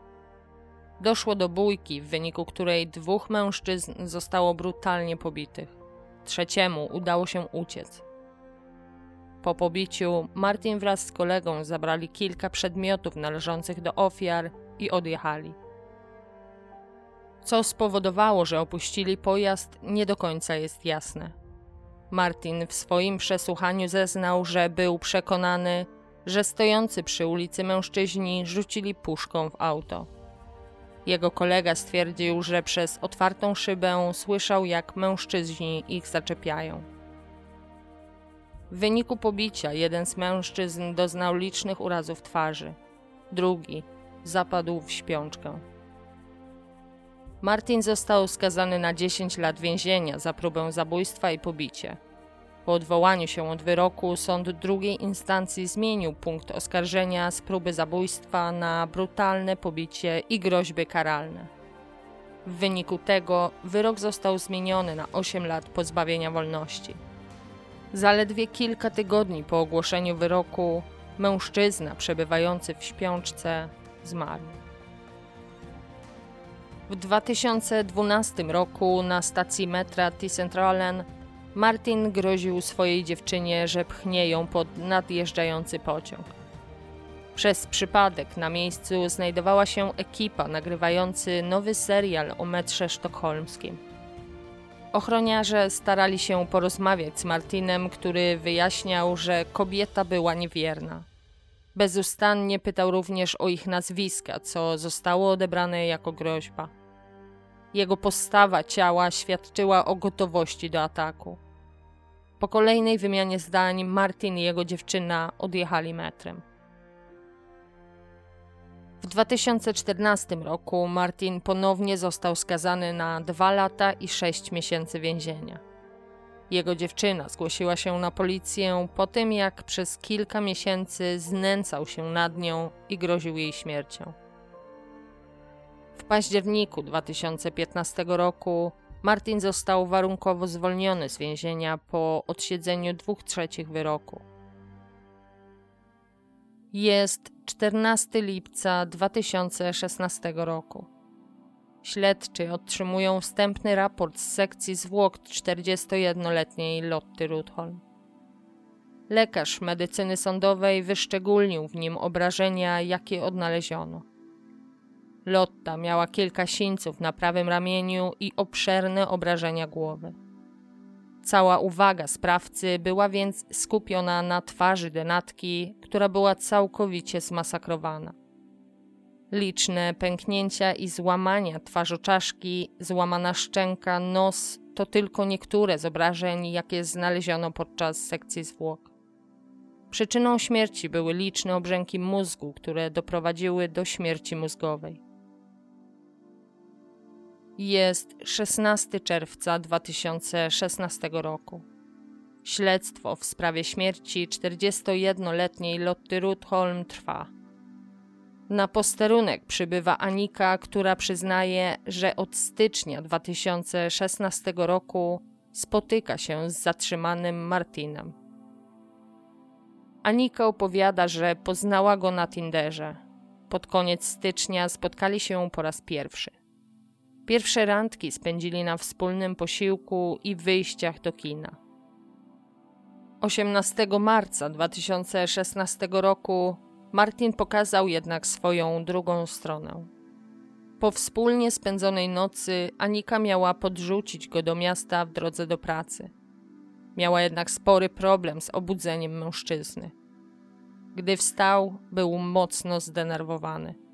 Doszło do bójki, w wyniku której dwóch mężczyzn zostało brutalnie pobitych. Trzeciemu udało się uciec. Po pobiciu Martin wraz z kolegą zabrali kilka przedmiotów należących do ofiar i odjechali. Co spowodowało, że opuścili pojazd, nie do końca jest jasne. Martin w swoim przesłuchaniu zeznał, że był przekonany, że stojący przy ulicy mężczyźni rzucili puszką w auto. Jego kolega stwierdził, że przez otwartą szybę słyszał, jak mężczyźni ich zaczepiają. W wyniku pobicia jeden z mężczyzn doznał licznych urazów twarzy, drugi zapadł w śpiączkę. Martin został skazany na 10 lat więzienia za próbę zabójstwa i pobicie. Po odwołaniu się od wyroku sąd drugiej instancji zmienił punkt oskarżenia z próby zabójstwa na brutalne pobicie i groźby karalne. W wyniku tego wyrok został zmieniony na 8 lat pozbawienia wolności. Zaledwie kilka tygodni po ogłoszeniu wyroku mężczyzna przebywający w śpiączce zmarł. W 2012 roku na stacji metra T-Centralen Martin groził swojej dziewczynie, że pchnie ją pod nadjeżdżający pociąg. Przez przypadek na miejscu znajdowała się ekipa nagrywający nowy serial o metrze sztokholmskim. Ochroniarze starali się porozmawiać z Martinem, który wyjaśniał, że kobieta była niewierna. Bezustannie pytał również o ich nazwiska, co zostało odebrane jako groźba. Jego postawa ciała świadczyła o gotowości do ataku. Po kolejnej wymianie zdań Martin i jego dziewczyna odjechali metrem. W 2014 roku Martin ponownie został skazany na dwa lata i sześć miesięcy więzienia. Jego dziewczyna zgłosiła się na policję po tym, jak przez kilka miesięcy znęcał się nad nią i groził jej śmiercią. Październiku 2015 roku Martin został warunkowo zwolniony z więzienia po odsiedzeniu dwóch trzecich wyroku. Jest 14 lipca 2016 roku. Śledczy otrzymują wstępny raport z sekcji zwłok 41-letniej Lotty Rudholm. Lekarz medycyny sądowej wyszczególnił w nim obrażenia, jakie odnaleziono. Lotta miała kilka sińców na prawym ramieniu i obszerne obrażenia głowy. Cała uwaga sprawcy była więc skupiona na twarzy denatki, która była całkowicie zmasakrowana. Liczne pęknięcia i złamania twarzoczaszki, złamana szczęka, nos to tylko niektóre z obrażeń, jakie znaleziono podczas sekcji zwłok. Przyczyną śmierci były liczne obrzęki mózgu, które doprowadziły do śmierci mózgowej. Jest 16 czerwca 2016 roku. Śledztwo w sprawie śmierci 41-letniej Lotty Rudholm trwa. Na posterunek przybywa Anika, która przyznaje, że od stycznia 2016 roku spotyka się z zatrzymanym Martinem. Anika opowiada, że poznała go na Tinderze. Pod koniec stycznia spotkali się po raz pierwszy. Pierwsze randki spędzili na wspólnym posiłku i wyjściach do kina. 18 marca 2016 roku Martin pokazał jednak swoją drugą stronę. Po wspólnie spędzonej nocy Anika miała podrzucić go do miasta w drodze do pracy. Miała jednak spory problem z obudzeniem mężczyzny. Gdy wstał, był mocno zdenerwowany.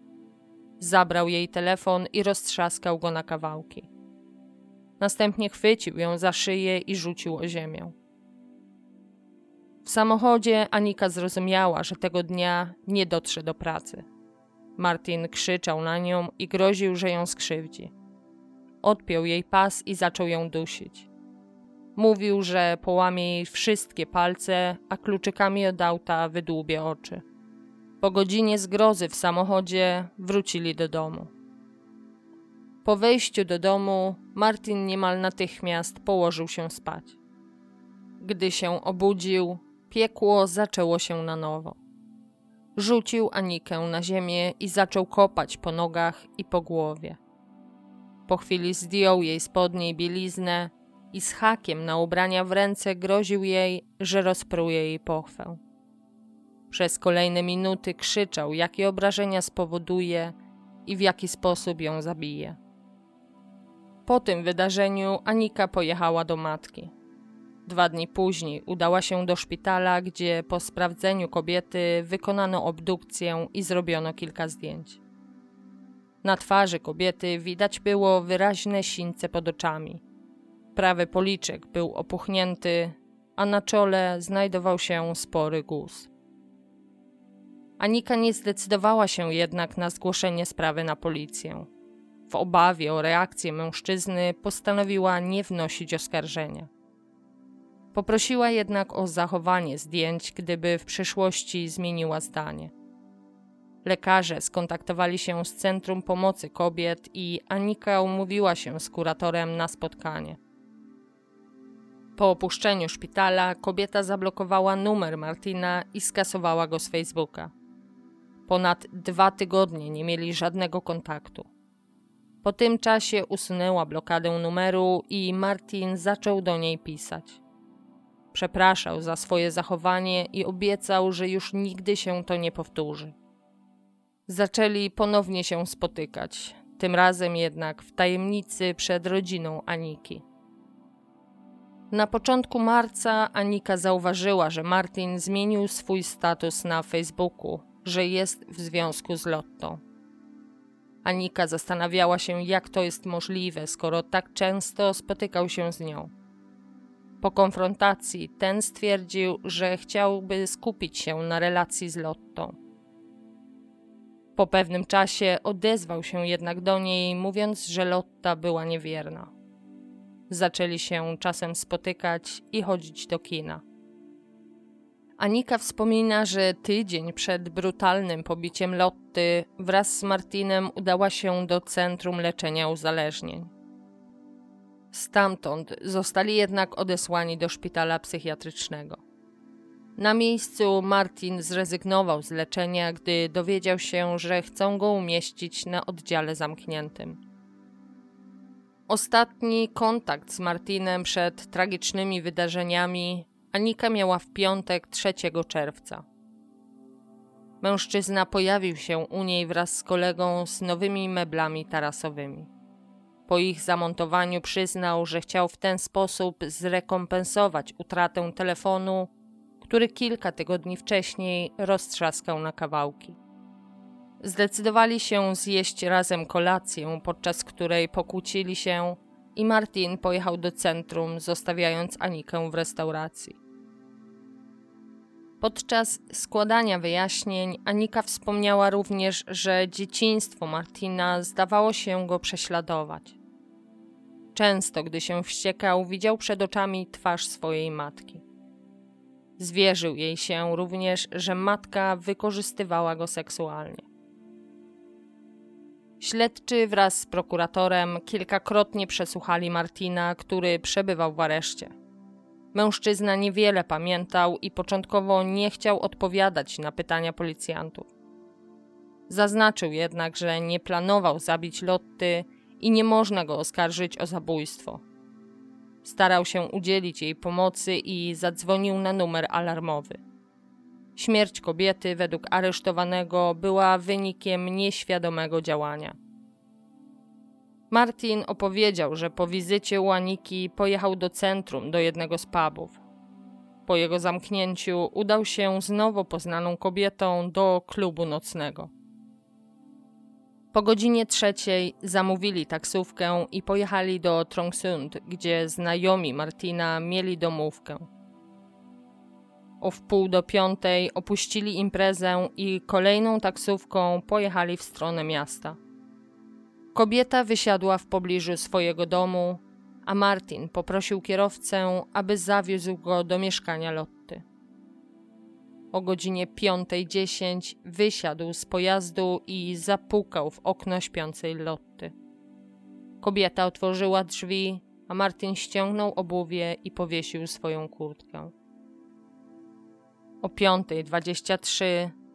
Zabrał jej telefon i roztrzaskał go na kawałki. Następnie chwycił ją za szyję i rzucił o ziemię. W samochodzie Anika zrozumiała, że tego dnia nie dotrze do pracy. Martin krzyczał na nią i groził, że ją skrzywdzi. Odpiął jej pas i zaczął ją dusić. Mówił, że połamie jej wszystkie palce, a kluczykami od auta wydłubie oczy. Po godzinie zgrozy w samochodzie wrócili do domu. Po wejściu do domu Martin niemal natychmiast położył się spać. Gdy się obudził, piekło zaczęło się na nowo. Rzucił Anikę na ziemię i zaczął kopać po nogach i po głowie. Po chwili zdjął jej spodnie i bieliznę, i z hakiem na ubrania w ręce groził jej, że rozpruje jej pochwę. Przez kolejne minuty krzyczał, jakie obrażenia spowoduje i w jaki sposób ją zabije. Po tym wydarzeniu Anika pojechała do matki. Dwa dni później udała się do szpitala, gdzie po sprawdzeniu kobiety wykonano obdukcję i zrobiono kilka zdjęć. Na twarzy kobiety widać było wyraźne sińce pod oczami. Prawy policzek był opuchnięty, a na czole znajdował się spory guz. Anika nie zdecydowała się jednak na zgłoszenie sprawy na policję. W obawie o reakcję mężczyzny postanowiła nie wnosić oskarżenia. Poprosiła jednak o zachowanie zdjęć, gdyby w przyszłości zmieniła zdanie. Lekarze skontaktowali się z Centrum Pomocy Kobiet i Anika umówiła się z kuratorem na spotkanie. Po opuszczeniu szpitala kobieta zablokowała numer Martina i skasowała go z Facebooka. Ponad dwa tygodnie nie mieli żadnego kontaktu. Po tym czasie usunęła blokadę numeru i Martin zaczął do niej pisać. Przepraszał za swoje zachowanie i obiecał, że już nigdy się to nie powtórzy. Zaczęli ponownie się spotykać, tym razem jednak w tajemnicy przed rodziną Aniki. Na początku marca Anika zauważyła, że Martin zmienił swój status na Facebooku, że jest w związku z Lottą. Anika zastanawiała się, jak to jest możliwe, skoro tak często spotykał się z nią. Po konfrontacji ten stwierdził, że chciałby skupić się na relacji z Lottą. Po pewnym czasie odezwał się jednak do niej, mówiąc, że Lotta była niewierna. Zaczęli się czasem spotykać i chodzić do kina. Anika wspomina, że tydzień przed brutalnym pobiciem Lotty wraz z Martinem udała się do Centrum Leczenia Uzależnień. Stamtąd zostali jednak odesłani do szpitala psychiatrycznego. Na miejscu Martin zrezygnował z leczenia, gdy dowiedział się, że chcą go umieścić na oddziale zamkniętym. Ostatni kontakt z Martinem przed tragicznymi wydarzeniami Anika miała w piątek 3 czerwca. Mężczyzna pojawił się u niej wraz z kolegą z nowymi meblami tarasowymi. Po ich zamontowaniu przyznał, że chciał w ten sposób zrekompensować utratę telefonu, który kilka tygodni wcześniej roztrzaskał na kawałki. Zdecydowali się zjeść razem kolację, podczas której pokłócili się i Martin pojechał do centrum, zostawiając Anikę w restauracji. Podczas składania wyjaśnień Anika wspomniała również, że dzieciństwo Martina zdawało się go prześladować. Często, gdy się wściekał, widział przed oczami twarz swojej matki. Zwierzył jej się również, że matka wykorzystywała go seksualnie. Śledczy wraz z prokuratorem kilkakrotnie przesłuchali Martina, który przebywał w areszcie. Mężczyzna niewiele pamiętał i początkowo nie chciał odpowiadać na pytania policjantów. Zaznaczył jednak, że nie planował zabić Lotty i nie można go oskarżyć o zabójstwo. Starał się udzielić jej pomocy i zadzwonił na numer alarmowy. Śmierć kobiety, według aresztowanego, była wynikiem nieświadomego działania. Martin opowiedział, że po wizycie u Aniki pojechał do centrum, do jednego z pubów. Po jego zamknięciu udał się z nowo poznaną kobietą do klubu nocnego. Po godzinie trzeciej zamówili taksówkę i pojechali do Trongsund, gdzie znajomi Martina mieli domówkę. O wpół do piątej opuścili imprezę i kolejną taksówką pojechali w stronę miasta. Kobieta wysiadła w pobliżu swojego domu, a Martin poprosił kierowcę, aby zawiózł go do mieszkania Lotty. O godzinie 5.10 wysiadł z pojazdu i zapukał w okno śpiącej Lotty. Kobieta otworzyła drzwi, a Martin ściągnął obuwie i powiesił swoją kurtkę. O 5.23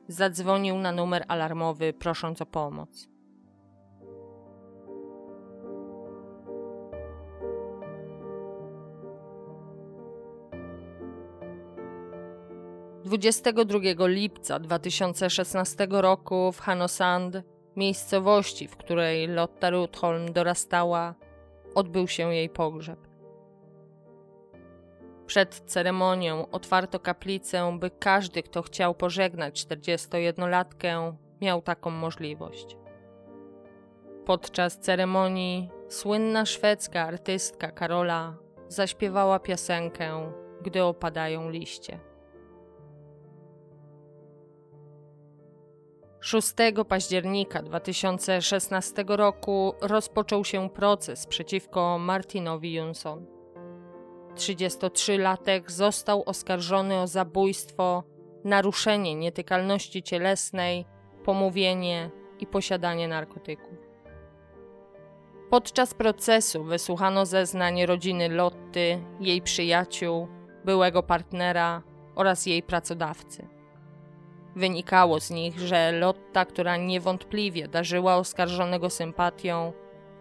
zadzwonił na numer alarmowy, prosząc o pomoc. 22 lipca 2016 roku w Hanosand, miejscowości, w której Lotta Rutholm dorastała, odbył się jej pogrzeb. Przed ceremonią otwarto kaplicę, by każdy, kto chciał pożegnać 41-latkę, miał taką możliwość. Podczas ceremonii słynna szwedzka artystka Karola zaśpiewała piosenkę Gdy opadają liście. 6 października 2016 roku rozpoczął się proces przeciwko Martinowi Junson. 33-latek został oskarżony o zabójstwo, naruszenie nietykalności cielesnej, pomówienie i posiadanie narkotyków. Podczas procesu wysłuchano zeznań rodziny Lotty, jej przyjaciół, byłego partnera oraz jej pracodawcy. Wynikało z nich, że Lotta, która niewątpliwie darzyła oskarżonego sympatią,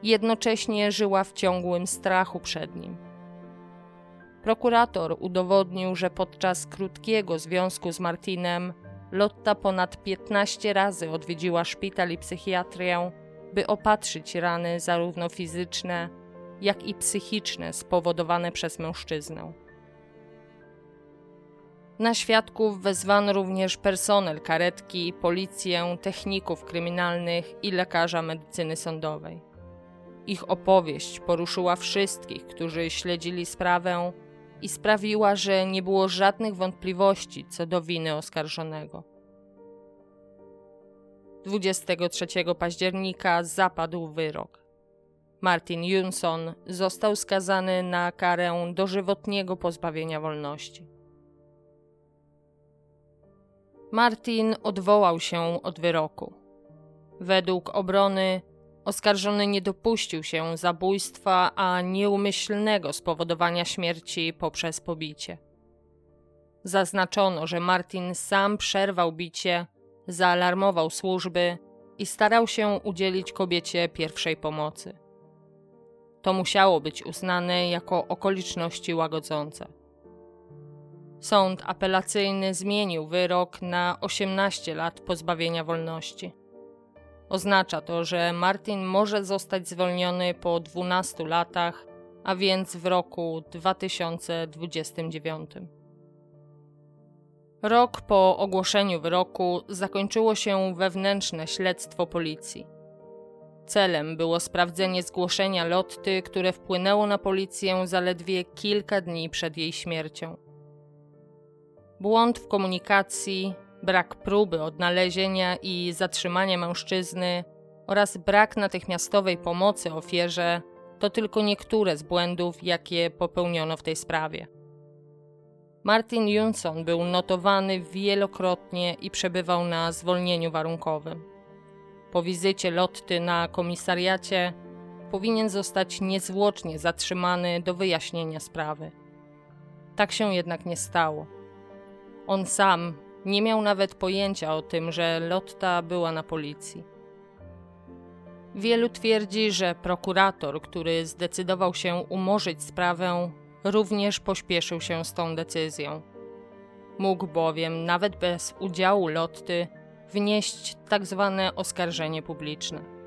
jednocześnie żyła w ciągłym strachu przed nim. Prokurator udowodnił, że podczas krótkiego związku z Martinem Lotta ponad 15 razy odwiedziła szpital i psychiatrię, by opatrzyć rany zarówno fizyczne, jak i psychiczne spowodowane przez mężczyznę. Na świadków wezwano również personel karetki, policję, techników kryminalnych i lekarza medycyny sądowej. Ich opowieść poruszyła wszystkich, którzy śledzili sprawę i sprawiła, że nie było żadnych wątpliwości co do winy oskarżonego. 23 października zapadł wyrok. Martin Junson został skazany na karę dożywotniego pozbawienia wolności. Martin odwołał się od wyroku. Według obrony oskarżony nie dopuścił się zabójstwa, a nieumyślnego spowodowania śmierci poprzez pobicie. Zaznaczono, że Martin sam przerwał bicie, zaalarmował służby i starał się udzielić kobiecie pierwszej pomocy. To musiało być uznane jako okoliczności łagodzące. Sąd apelacyjny zmienił wyrok na 18 lat pozbawienia wolności. Oznacza to, że Martin może zostać zwolniony po 12 latach, a więc w roku 2029. Rok po ogłoszeniu wyroku zakończyło się wewnętrzne śledztwo policji. Celem było sprawdzenie zgłoszenia Lotty, które wpłynęło na policję zaledwie kilka dni przed jej śmiercią. Błąd w komunikacji, brak próby odnalezienia i zatrzymania mężczyzny oraz brak natychmiastowej pomocy ofierze to tylko niektóre z błędów, jakie popełniono w tej sprawie. Martin Junson był notowany wielokrotnie i przebywał na zwolnieniu warunkowym. Po wizycie Lotty na komisariacie powinien zostać niezwłocznie zatrzymany do wyjaśnienia sprawy. Tak się jednak nie stało. On sam nie miał nawet pojęcia o tym, że Lotta była na policji. Wielu twierdzi, że prokurator, który zdecydował się umorzyć sprawę, również pośpieszył się z tą decyzją. Mógł bowiem, nawet bez udziału Lotty, wnieść tak zwane oskarżenie publiczne.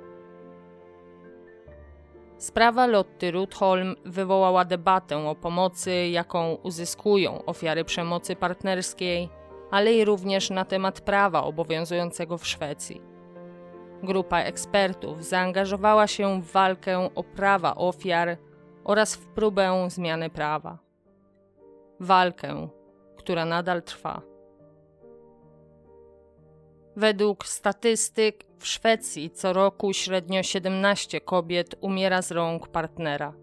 Sprawa Lotty Rutholm wywołała debatę o pomocy, jaką uzyskują ofiary przemocy partnerskiej, ale i również na temat prawa obowiązującego w Szwecji. Grupa ekspertów zaangażowała się w walkę o prawa ofiar oraz w próbę zmiany prawa. Walkę, która nadal trwa. Według statystyk w Szwecji co roku średnio 17 kobiet umiera z rąk partnera.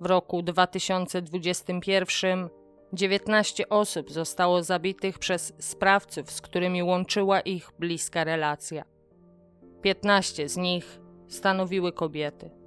W roku 2021 19 osób zostało zabitych przez sprawców, z którymi łączyła ich bliska relacja. 15 z nich stanowiły kobiety.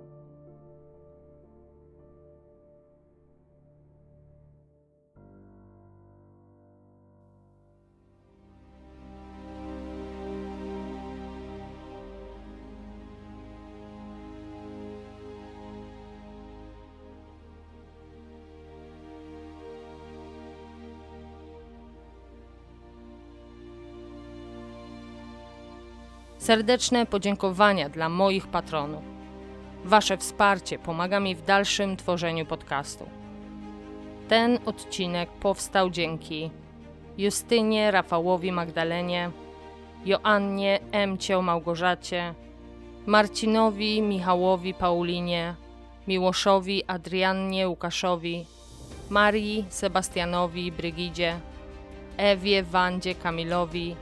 Serdeczne podziękowania dla moich patronów. Wasze wsparcie pomaga mi w dalszym tworzeniu podcastu. Ten odcinek powstał dzięki Justynie Rafałowi Magdalenie, Joannie Emcio Małgorzacie, Marcinowi Michałowi Paulinie, Miłoszowi Adriannie Łukaszowi, Marii Sebastianowi Brygidzie, Ewie Wandzie Kamilowi,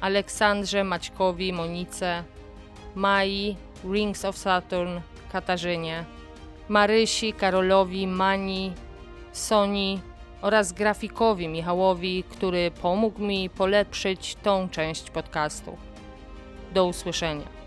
Aleksandrze Maćkowi Monice, Mai Rings of Saturn Katarzynie, Marysi Karolowi Mani, Soni oraz grafikowi Michałowi, który pomógł mi polepszyć tą część podcastu. Do usłyszenia.